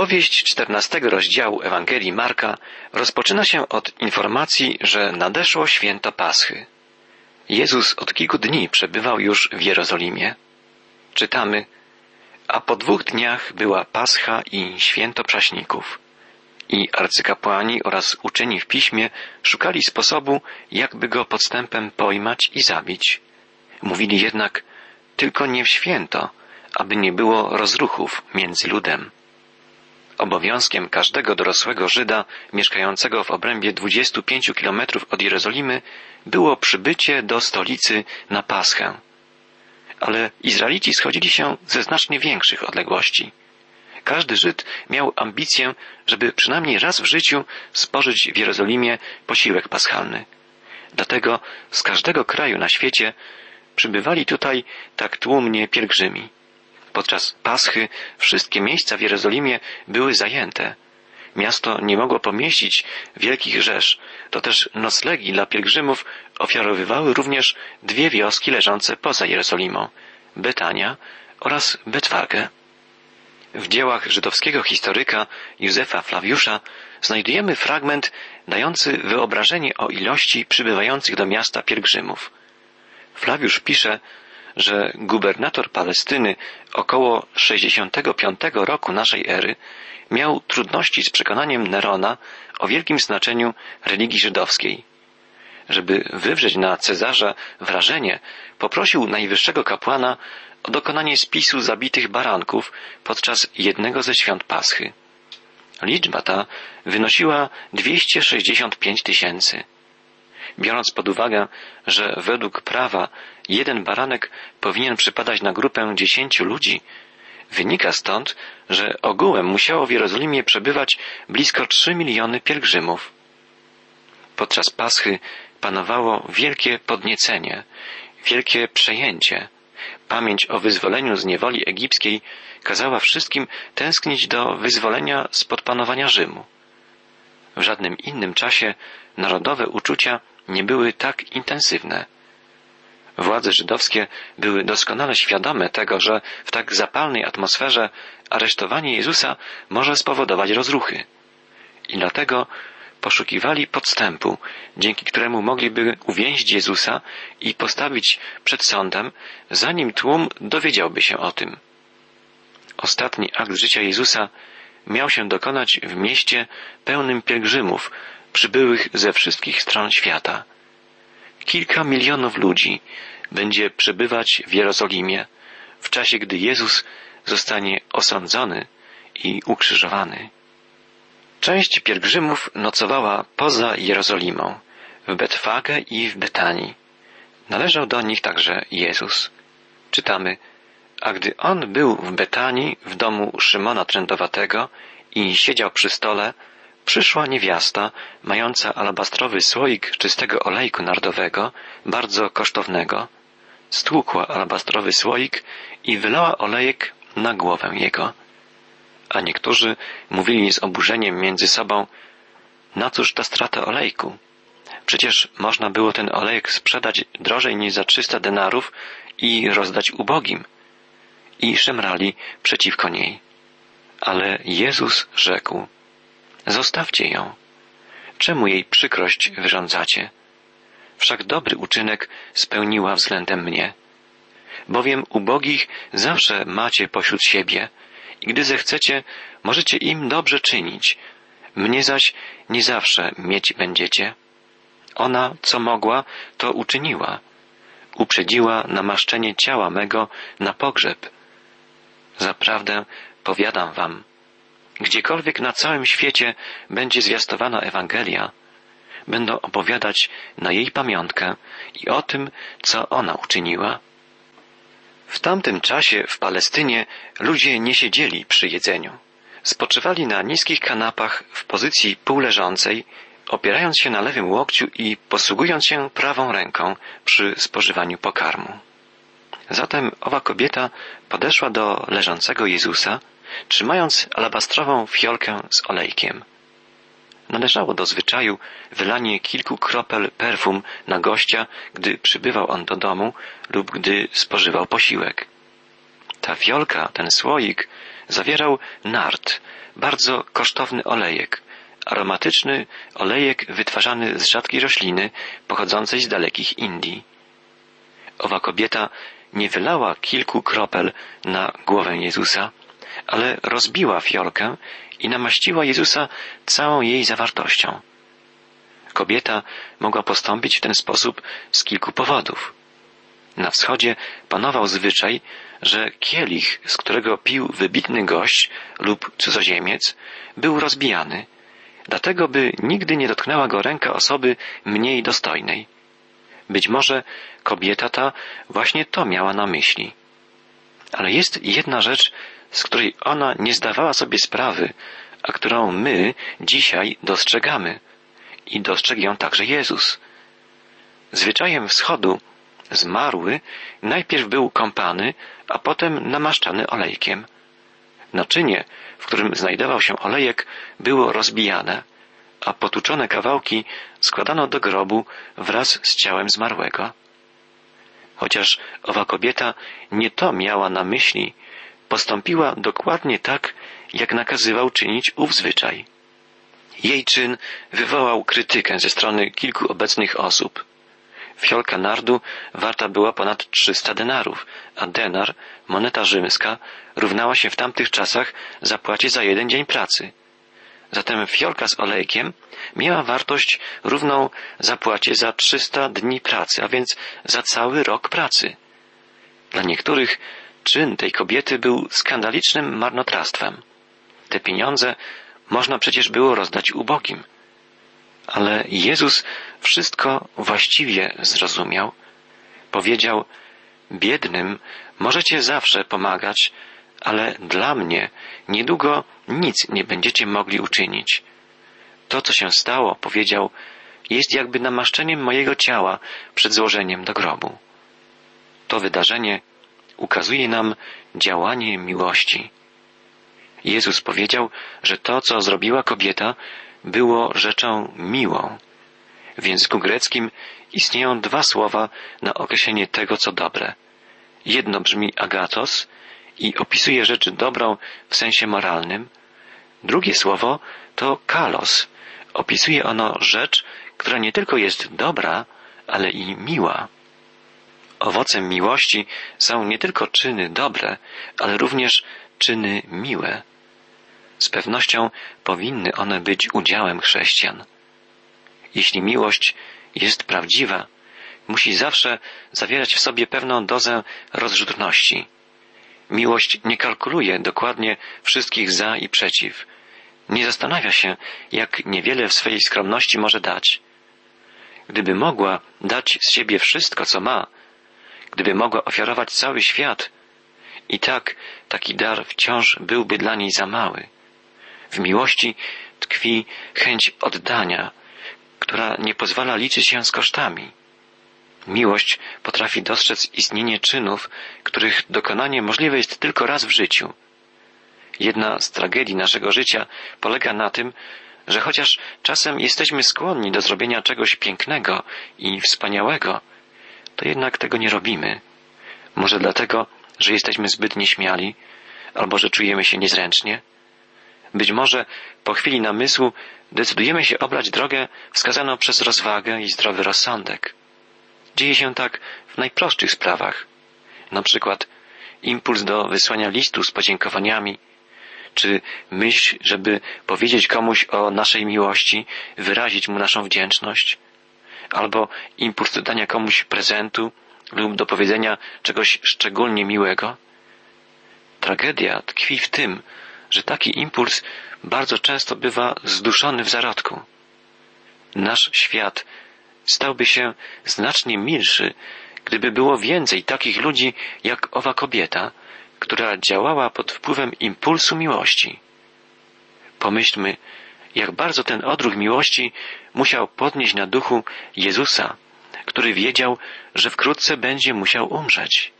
Opowieść czternastego rozdziału Ewangelii Marka rozpoczyna się od informacji, że nadeszło święto Paschy. Jezus od kilku dni przebywał już w Jerozolimie. Czytamy, a po dwóch dniach była Pascha i święto prześników. I arcykapłani oraz uczeni w piśmie szukali sposobu, jakby go podstępem pojmać i zabić. Mówili jednak, tylko nie w święto, aby nie było rozruchów między ludem. Obowiązkiem każdego dorosłego Żyda mieszkającego w obrębie 25 kilometrów od Jerozolimy było przybycie do stolicy na Paschę. Ale Izraelici schodzili się ze znacznie większych odległości. Każdy Żyd miał ambicję, żeby przynajmniej raz w życiu spożyć w Jerozolimie posiłek paschalny. Dlatego z każdego kraju na świecie przybywali tutaj tak tłumnie pielgrzymi. Podczas Paschy wszystkie miejsca w Jerozolimie były zajęte. Miasto nie mogło pomieścić wielkich rzesz, to też noclegi dla pielgrzymów ofiarowywały również dwie wioski leżące poza Jerozolimą Betania oraz Betwagę. W dziełach żydowskiego historyka Józefa Flawiusza znajdujemy fragment dający wyobrażenie o ilości przybywających do miasta pielgrzymów. Flawiusz pisze, że gubernator Palestyny około 65 roku naszej ery miał trudności z przekonaniem Nerona o wielkim znaczeniu religii żydowskiej. Żeby wywrzeć na Cezarza wrażenie, poprosił najwyższego kapłana o dokonanie spisu zabitych baranków podczas jednego ze świąt Paschy. Liczba ta wynosiła 265 tysięcy. Biorąc pod uwagę, że według prawa jeden baranek powinien przypadać na grupę dziesięciu ludzi, wynika stąd, że ogółem musiało w Jerozolimie przebywać blisko trzy miliony pielgrzymów. Podczas Paschy panowało wielkie podniecenie, wielkie przejęcie. Pamięć o wyzwoleniu z niewoli egipskiej kazała wszystkim tęsknić do wyzwolenia spod panowania Rzymu. W żadnym innym czasie narodowe uczucia nie były tak intensywne. Władze żydowskie były doskonale świadome tego, że w tak zapalnej atmosferze aresztowanie Jezusa może spowodować rozruchy. I dlatego poszukiwali podstępu, dzięki któremu mogliby uwięzić Jezusa i postawić przed sądem, zanim tłum dowiedziałby się o tym. Ostatni akt życia Jezusa miał się dokonać w mieście pełnym pielgrzymów, przybyłych ze wszystkich stron świata. Kilka milionów ludzi będzie przebywać w Jerozolimie w czasie, gdy Jezus zostanie osądzony i ukrzyżowany. Część pielgrzymów nocowała poza Jerozolimą, w Betfagę i w Betanii. Należał do nich także Jezus. Czytamy, a gdy on był w Betanii, w domu Szymona Trędowatego i siedział przy stole, przyszła niewiasta, mająca alabastrowy słoik czystego olejku nardowego, bardzo kosztownego, stłukła alabastrowy słoik i wylała olejek na głowę jego. A niektórzy mówili z oburzeniem między sobą, na cóż ta strata olejku? Przecież można było ten olejek sprzedać drożej niż za trzysta denarów i rozdać ubogim. I szemrali przeciwko niej. Ale Jezus rzekł, Zostawcie ją. Czemu jej przykrość wyrządzacie? Wszak dobry uczynek spełniła względem mnie. Bowiem ubogich zawsze macie pośród siebie i gdy zechcecie, możecie im dobrze czynić. Mnie zaś nie zawsze mieć będziecie. Ona, co mogła, to uczyniła. Uprzedziła namaszczenie ciała mego na pogrzeb. Zaprawdę powiadam wam, Gdziekolwiek na całym świecie będzie zwiastowana Ewangelia, będą opowiadać na jej pamiątkę i o tym, co ona uczyniła. W tamtym czasie w Palestynie ludzie nie siedzieli przy jedzeniu. Spoczywali na niskich kanapach w pozycji półleżącej, opierając się na lewym łokciu i posługując się prawą ręką przy spożywaniu pokarmu. Zatem owa kobieta podeszła do leżącego Jezusa trzymając alabastrową fiolkę z olejkiem. Należało do zwyczaju wylanie kilku kropel perfum na gościa, gdy przybywał on do domu lub gdy spożywał posiłek. Ta fiolka, ten słoik, zawierał nart, bardzo kosztowny olejek, aromatyczny olejek wytwarzany z rzadkiej rośliny pochodzącej z dalekich Indii. Owa kobieta nie wylała kilku kropel na głowę Jezusa, ale rozbiła fiolkę i namaściła Jezusa całą jej zawartością. Kobieta mogła postąpić w ten sposób z kilku powodów. Na wschodzie panował zwyczaj, że kielich, z którego pił wybitny gość lub cudzoziemiec, był rozbijany, dlatego by nigdy nie dotknęła go ręka osoby mniej dostojnej. Być może kobieta ta właśnie to miała na myśli. Ale jest jedna rzecz, z której ona nie zdawała sobie sprawy, a którą my dzisiaj dostrzegamy. I dostrzegł ją także Jezus. Zwyczajem wschodu zmarły najpierw był kąpany, a potem namaszczany olejkiem. Naczynie, w którym znajdował się olejek, było rozbijane, a potuczone kawałki składano do grobu wraz z ciałem zmarłego. Chociaż owa kobieta nie to miała na myśli, postąpiła dokładnie tak, jak nakazywał czynić ów zwyczaj. Jej czyn wywołał krytykę ze strony kilku obecnych osób. Fiolka nardu warta była ponad 300 denarów, a denar, moneta rzymska, równała się w tamtych czasach zapłacie za jeden dzień pracy. Zatem fiolka z olejkiem miała wartość równą zapłacie za 300 dni pracy, a więc za cały rok pracy. Dla niektórych czyn tej kobiety był skandalicznym marnotrawstwem. Te pieniądze można przecież było rozdać ubogim. Ale Jezus wszystko właściwie zrozumiał. Powiedział, biednym możecie zawsze pomagać, ale dla mnie niedługo nic nie będziecie mogli uczynić. To, co się stało, powiedział, jest jakby namaszczeniem mojego ciała przed złożeniem do grobu. To wydarzenie ukazuje nam działanie miłości. Jezus powiedział, że to, co zrobiła kobieta, było rzeczą miłą. W języku greckim istnieją dwa słowa na określenie tego, co dobre. Jedno brzmi agatos i opisuje rzecz dobrą w sensie moralnym. Drugie słowo to kalos. Opisuje ono rzecz, która nie tylko jest dobra, ale i miła. Owocem miłości są nie tylko czyny dobre, ale również czyny miłe. Z pewnością powinny one być udziałem chrześcijan. Jeśli miłość jest prawdziwa, musi zawsze zawierać w sobie pewną dozę rozrzutności. Miłość nie kalkuluje dokładnie wszystkich za i przeciw. Nie zastanawia się, jak niewiele w swej skromności może dać. Gdyby mogła dać z siebie wszystko, co ma, gdyby mogła ofiarować cały świat, i tak taki dar wciąż byłby dla niej za mały. W miłości tkwi chęć oddania, która nie pozwala liczyć się z kosztami. Miłość potrafi dostrzec istnienie czynów, których dokonanie możliwe jest tylko raz w życiu. Jedna z tragedii naszego życia polega na tym, że chociaż czasem jesteśmy skłonni do zrobienia czegoś pięknego i wspaniałego, to jednak tego nie robimy. Może dlatego, że jesteśmy zbyt nieśmiali, albo że czujemy się niezręcznie. Być może po chwili namysłu decydujemy się obrać drogę wskazaną przez rozwagę i zdrowy rozsądek. Dzieje się tak w najprostszych sprawach. Na przykład impuls do wysłania listu z podziękowaniami, czy myśl, żeby powiedzieć komuś o naszej miłości, wyrazić mu naszą wdzięczność, albo impuls do dania komuś prezentu lub do powiedzenia czegoś szczególnie miłego. Tragedia tkwi w tym, że taki impuls bardzo często bywa zduszony w zarodku. Nasz świat stałby się znacznie milszy, gdyby było więcej takich ludzi jak owa kobieta, która działała pod wpływem impulsu miłości. Pomyślmy, jak bardzo ten odruch miłości musiał podnieść na duchu Jezusa, który wiedział, że wkrótce będzie musiał umrzeć.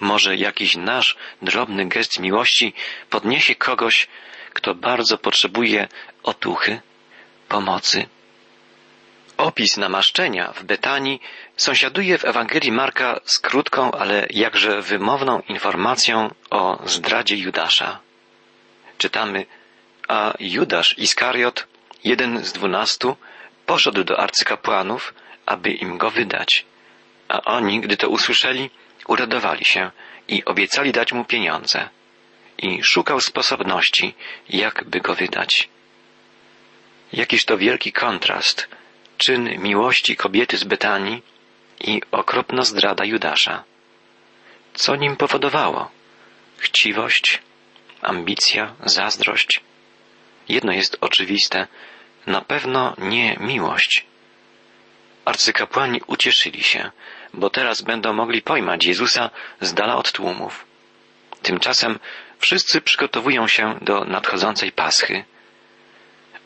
Może jakiś nasz drobny gest miłości podniesie kogoś, kto bardzo potrzebuje otuchy, pomocy. Opis namaszczenia w Betanii sąsiaduje w Ewangelii Marka z krótką, ale jakże wymowną informacją o zdradzie Judasza. Czytamy, a Judasz Iskariot, jeden z dwunastu, poszedł do arcykapłanów, aby im go wydać. A oni, gdy to usłyszeli, uradowali się i obiecali dać mu pieniądze. I szukał sposobności, jak by go wydać. Jakiż to wielki kontrast czyn miłości kobiety z Betanii i okropna zdrada Judasza. Co nim powodowało? Chciwość, ambicja, zazdrość. Jedno jest oczywiste, na pewno nie miłość. Arcykapłani ucieszyli się, bo teraz będą mogli pojmać Jezusa z dala od tłumów. Tymczasem wszyscy przygotowują się do nadchodzącej Paschy.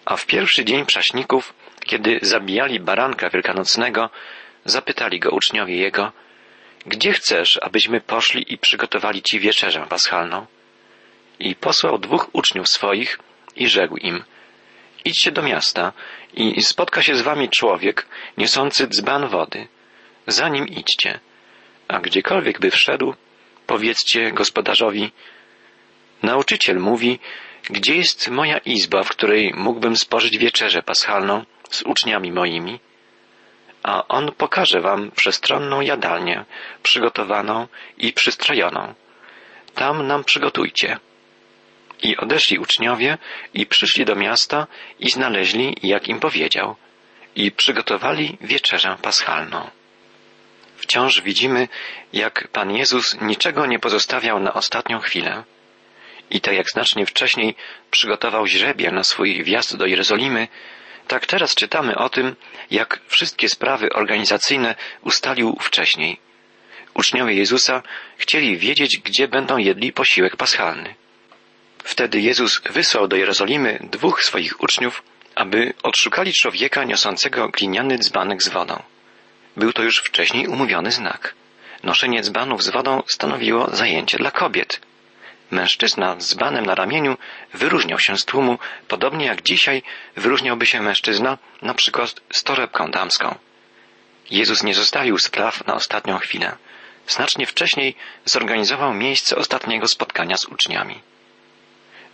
A w pierwszy dzień prześników kiedy zabijali baranka wielkanocnego, zapytali go uczniowie jego, gdzie chcesz, abyśmy poszli i przygotowali ci wieczerzę paschalną? I posłał dwóch uczniów swoich i rzekł im, idźcie do miasta i spotka się z wami człowiek niosący dzban wody. Za nim idźcie, a gdziekolwiek by wszedł, powiedzcie gospodarzowi, nauczyciel mówi, gdzie jest moja izba, w której mógłbym spożyć wieczerzę paschalną z uczniami moimi, a on pokaże wam przestronną jadalnię, przygotowaną i przystrojoną. Tam nam przygotujcie. I odeszli uczniowie i przyszli do miasta i znaleźli, jak im powiedział, i przygotowali wieczerzę paschalną. Wciąż widzimy, jak Pan Jezus niczego nie pozostawiał na ostatnią chwilę. I tak jak znacznie wcześniej przygotował źrebie na swój wjazd do Jerozolimy, tak teraz czytamy o tym, jak wszystkie sprawy organizacyjne ustalił wcześniej. Uczniowie Jezusa chcieli wiedzieć, gdzie będą jedli posiłek paschalny. Wtedy Jezus wysłał do Jerozolimy dwóch swoich uczniów, aby odszukali człowieka niosącego gliniany dzbanek z wodą. Był to już wcześniej umówiony znak. Noszenie dzbanów z wodą stanowiło zajęcie dla kobiet. Mężczyzna z banem na ramieniu wyróżniał się z tłumu, podobnie jak dzisiaj wyróżniałby się mężczyzna na przykład z torebką damską. Jezus nie zostawił spraw na ostatnią chwilę. Znacznie wcześniej zorganizował miejsce ostatniego spotkania z uczniami.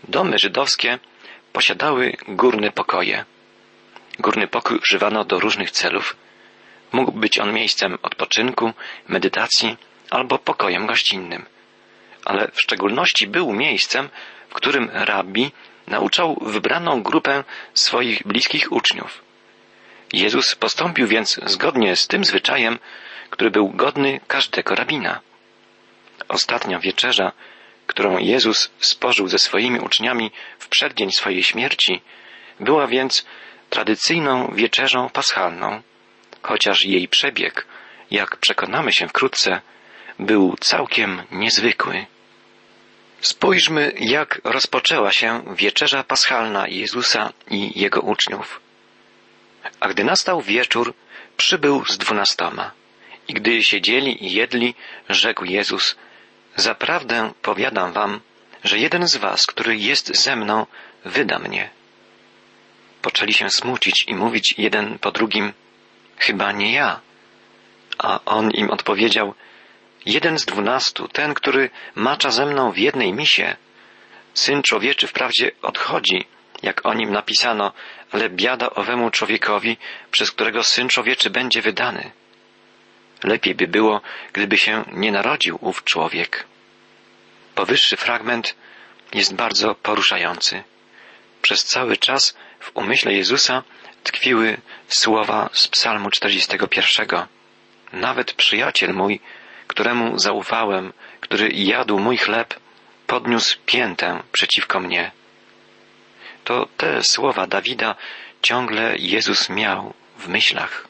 Domy żydowskie posiadały górne pokoje. Górny pokój używano do różnych celów. Mógł być on miejscem odpoczynku, medytacji albo pokojem gościnnym ale w szczególności był miejscem, w którym rabbi nauczał wybraną grupę swoich bliskich uczniów. Jezus postąpił więc zgodnie z tym zwyczajem, który był godny każdego rabina. Ostatnia wieczerza, którą Jezus spożył ze swoimi uczniami w przeddzień swojej śmierci, była więc tradycyjną wieczerzą paschalną, chociaż jej przebieg, jak przekonamy się wkrótce, był całkiem niezwykły. Spójrzmy, jak rozpoczęła się wieczerza paschalna Jezusa i jego uczniów. A gdy nastał wieczór, przybył z dwunastoma. I gdy siedzieli i jedli, rzekł Jezus, Zaprawdę powiadam wam, że jeden z was, który jest ze mną, wyda mnie. Poczęli się smucić i mówić jeden po drugim, chyba nie ja. A on im odpowiedział, jeden z dwunastu, ten, który macza ze mną w jednej misie, syn człowieczy wprawdzie odchodzi, jak o nim napisano, ale biada owemu człowiekowi, przez którego syn człowieczy będzie wydany. Lepiej by było, gdyby się nie narodził ów człowiek. Powyższy fragment jest bardzo poruszający. Przez cały czas w umyśle Jezusa tkwiły słowa z Psalmu 41. Nawet przyjaciel mój któremu zaufałem, który jadł mój chleb, podniósł piętę przeciwko mnie. To te słowa Dawida ciągle Jezus miał w myślach.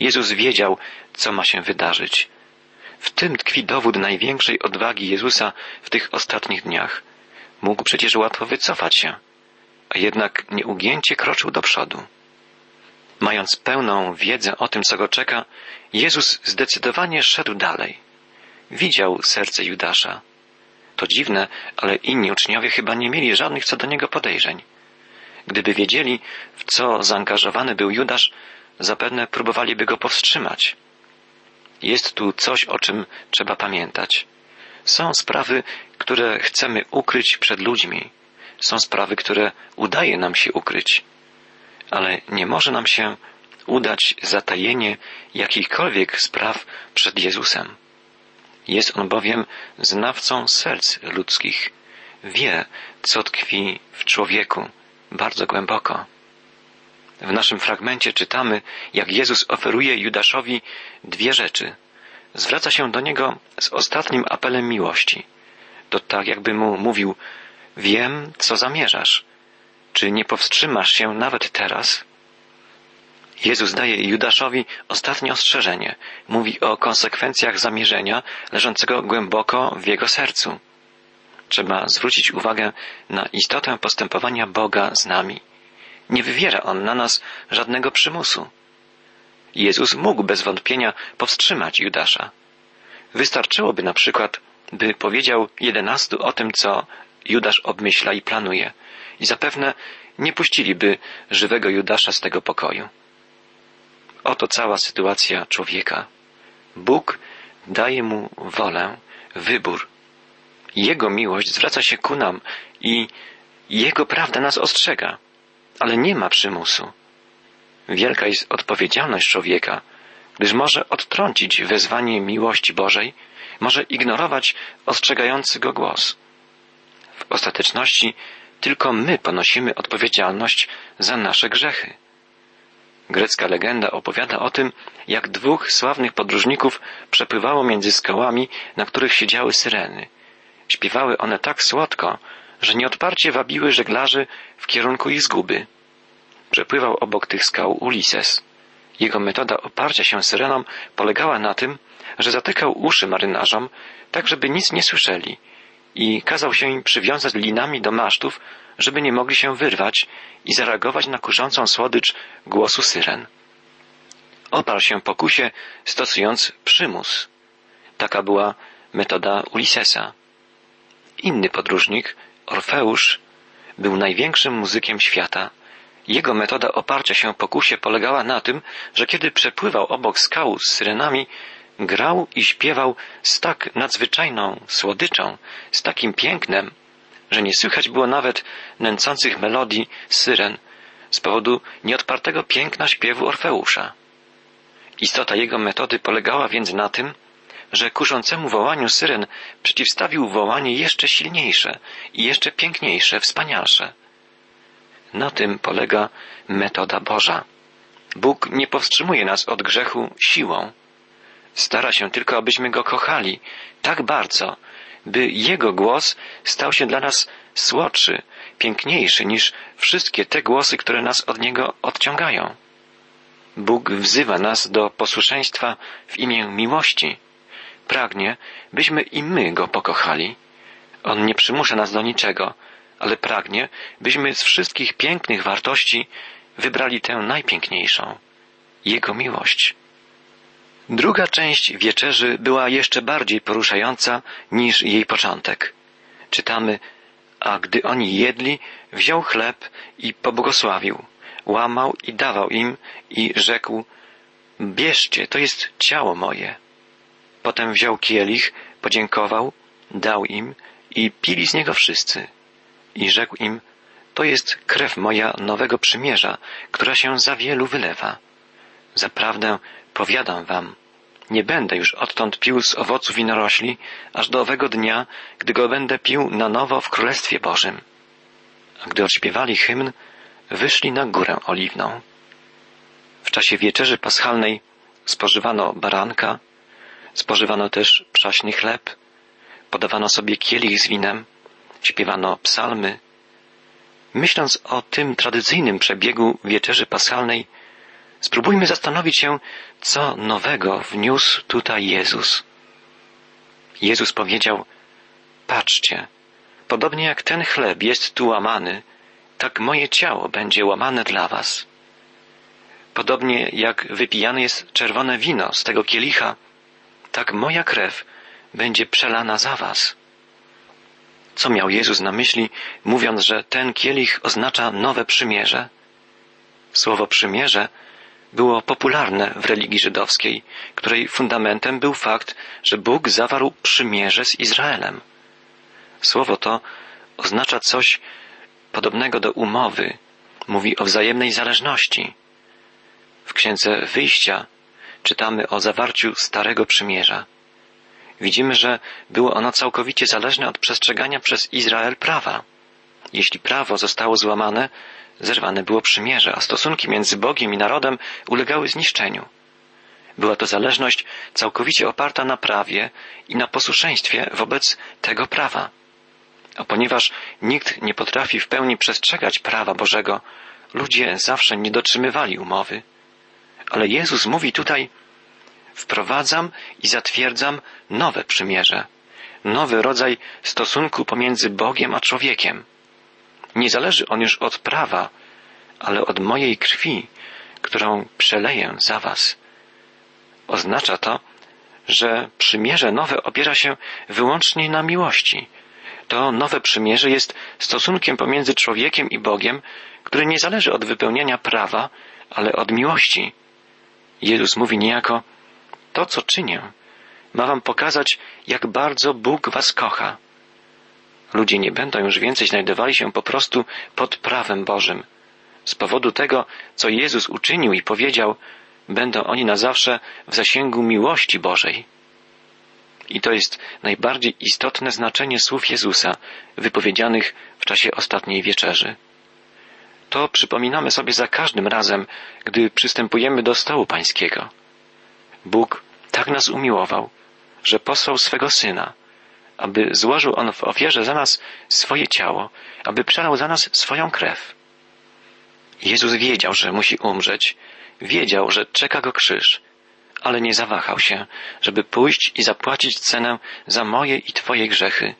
Jezus wiedział, co ma się wydarzyć. W tym tkwi dowód największej odwagi Jezusa w tych ostatnich dniach. Mógł przecież łatwo wycofać się, a jednak nieugięcie kroczył do przodu. Mając pełną wiedzę o tym, co go czeka, Jezus zdecydowanie szedł dalej. Widział serce Judasza. To dziwne, ale inni uczniowie chyba nie mieli żadnych co do niego podejrzeń. Gdyby wiedzieli, w co zaangażowany był Judasz, zapewne próbowaliby go powstrzymać. Jest tu coś, o czym trzeba pamiętać. Są sprawy, które chcemy ukryć przed ludźmi. Są sprawy, które udaje nam się ukryć. Ale nie może nam się udać zatajenie jakichkolwiek spraw przed Jezusem. Jest on bowiem znawcą serc ludzkich. Wie, co tkwi w człowieku bardzo głęboko. W naszym fragmencie czytamy, jak Jezus oferuje Judaszowi dwie rzeczy. Zwraca się do niego z ostatnim apelem miłości. To tak, jakby mu mówił: Wiem, co zamierzasz. Czy nie powstrzymasz się nawet teraz? Jezus daje Judaszowi ostatnie ostrzeżenie. Mówi o konsekwencjach zamierzenia leżącego głęboko w jego sercu. Trzeba zwrócić uwagę na istotę postępowania Boga z nami. Nie wywiera on na nas żadnego przymusu. Jezus mógł bez wątpienia powstrzymać Judasza. Wystarczyłoby na przykład, by powiedział jedenastu o tym, co Judasz obmyśla i planuje, i zapewne nie puściliby żywego Judasza z tego pokoju. Oto cała sytuacja człowieka. Bóg daje mu wolę, wybór. Jego miłość zwraca się ku nam i Jego prawda nas ostrzega, ale nie ma przymusu. Wielka jest odpowiedzialność człowieka, gdyż może odtrącić wezwanie miłości Bożej, może ignorować ostrzegający go głos. W ostateczności tylko my ponosimy odpowiedzialność za nasze grzechy. Grecka legenda opowiada o tym, jak dwóch sławnych podróżników przepływało między skałami, na których siedziały syreny. Śpiewały one tak słodko, że nieodparcie wabiły żeglarzy w kierunku ich zguby. Przepływał obok tych skał Ulises. Jego metoda oparcia się syrenom polegała na tym, że zatykał uszy marynarzom, tak żeby nic nie słyszeli i kazał się im przywiązać linami do masztów, żeby nie mogli się wyrwać i zareagować na kurzącą słodycz głosu syren. Oparł się pokusie, stosując przymus. Taka była metoda Ulisesa. Inny podróżnik, Orfeusz, był największym muzykiem świata. Jego metoda oparcia się pokusie polegała na tym, że kiedy przepływał obok skał z syrenami, grał i śpiewał z tak nadzwyczajną słodyczą, z takim pięknem, że nie słychać było nawet nęcących melodii syren z powodu nieodpartego piękna śpiewu Orfeusza. Istota jego metody polegała więc na tym, że kuszącemu wołaniu syren przeciwstawił wołanie jeszcze silniejsze i jeszcze piękniejsze, wspanialsze. Na tym polega metoda Boża. Bóg nie powstrzymuje nas od grzechu siłą. Stara się tylko, abyśmy Go kochali tak bardzo, by Jego głos stał się dla nas słodszy, piękniejszy niż wszystkie te głosy, które nas od Niego odciągają. Bóg wzywa nas do posłuszeństwa w imię miłości. Pragnie, byśmy i my Go pokochali. On nie przymusza nas do niczego, ale pragnie, byśmy z wszystkich pięknych wartości wybrali tę najpiękniejszą Jego miłość. Druga część wieczerzy była jeszcze bardziej poruszająca niż jej początek. Czytamy, a gdy oni jedli, wziął chleb i pobłogosławił, łamał i dawał im i rzekł, bierzcie, to jest ciało moje. Potem wziął kielich, podziękował, dał im i pili z niego wszyscy. I rzekł im, to jest krew moja nowego przymierza, która się za wielu wylewa. Zaprawdę Powiadam wam, nie będę już odtąd pił z owocu winorośli, aż do owego dnia, gdy go będę pił na nowo w Królestwie Bożym. A gdy odśpiewali hymn, wyszli na górę oliwną. W czasie wieczerzy paschalnej spożywano baranka, spożywano też przaśny chleb, podawano sobie kielich z winem, śpiewano psalmy. Myśląc o tym tradycyjnym przebiegu wieczerzy paschalnej, Spróbujmy zastanowić się, co nowego wniósł tutaj Jezus. Jezus powiedział, patrzcie, podobnie jak ten chleb jest tu łamany, tak moje ciało będzie łamane dla was. Podobnie jak wypijane jest czerwone wino z tego kielicha, tak moja krew będzie przelana za was. Co miał Jezus na myśli, mówiąc, że ten kielich oznacza nowe przymierze? Słowo przymierze było popularne w religii żydowskiej, której fundamentem był fakt, że Bóg zawarł przymierze z Izraelem. Słowo to oznacza coś podobnego do umowy, mówi o wzajemnej zależności. W księdze wyjścia czytamy o zawarciu Starego Przymierza. Widzimy, że było ono całkowicie zależne od przestrzegania przez Izrael prawa. Jeśli prawo zostało złamane, zerwane było przymierze, a stosunki między Bogiem i narodem ulegały zniszczeniu. Była to zależność całkowicie oparta na prawie i na posłuszeństwie wobec tego prawa. A ponieważ nikt nie potrafi w pełni przestrzegać prawa Bożego, ludzie zawsze nie dotrzymywali umowy. Ale Jezus mówi tutaj, wprowadzam i zatwierdzam nowe przymierze, nowy rodzaj stosunku pomiędzy Bogiem a człowiekiem. Nie zależy on już od prawa, ale od mojej krwi, którą przeleję za was. Oznacza to, że przymierze nowe opiera się wyłącznie na miłości. To nowe przymierze jest stosunkiem pomiędzy człowiekiem i Bogiem, który nie zależy od wypełniania prawa, ale od miłości. Jezus mówi niejako, to co czynię, ma wam pokazać, jak bardzo Bóg was kocha. Ludzie nie będą już więcej znajdowali się po prostu pod prawem Bożym. Z powodu tego, co Jezus uczynił i powiedział, będą oni na zawsze w zasięgu miłości Bożej. I to jest najbardziej istotne znaczenie słów Jezusa, wypowiedzianych w czasie ostatniej wieczerzy. To przypominamy sobie za każdym razem, gdy przystępujemy do stołu Pańskiego. Bóg tak nas umiłował, że posłał swego Syna, aby złożył On w ofierze za nas swoje ciało, aby przelał za nas swoją krew. Jezus wiedział, że musi umrzeć, wiedział, że czeka go krzyż, ale nie zawahał się, żeby pójść i zapłacić cenę za moje i Twoje grzechy,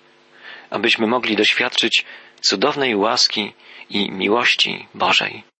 abyśmy mogli doświadczyć cudownej łaski i miłości Bożej.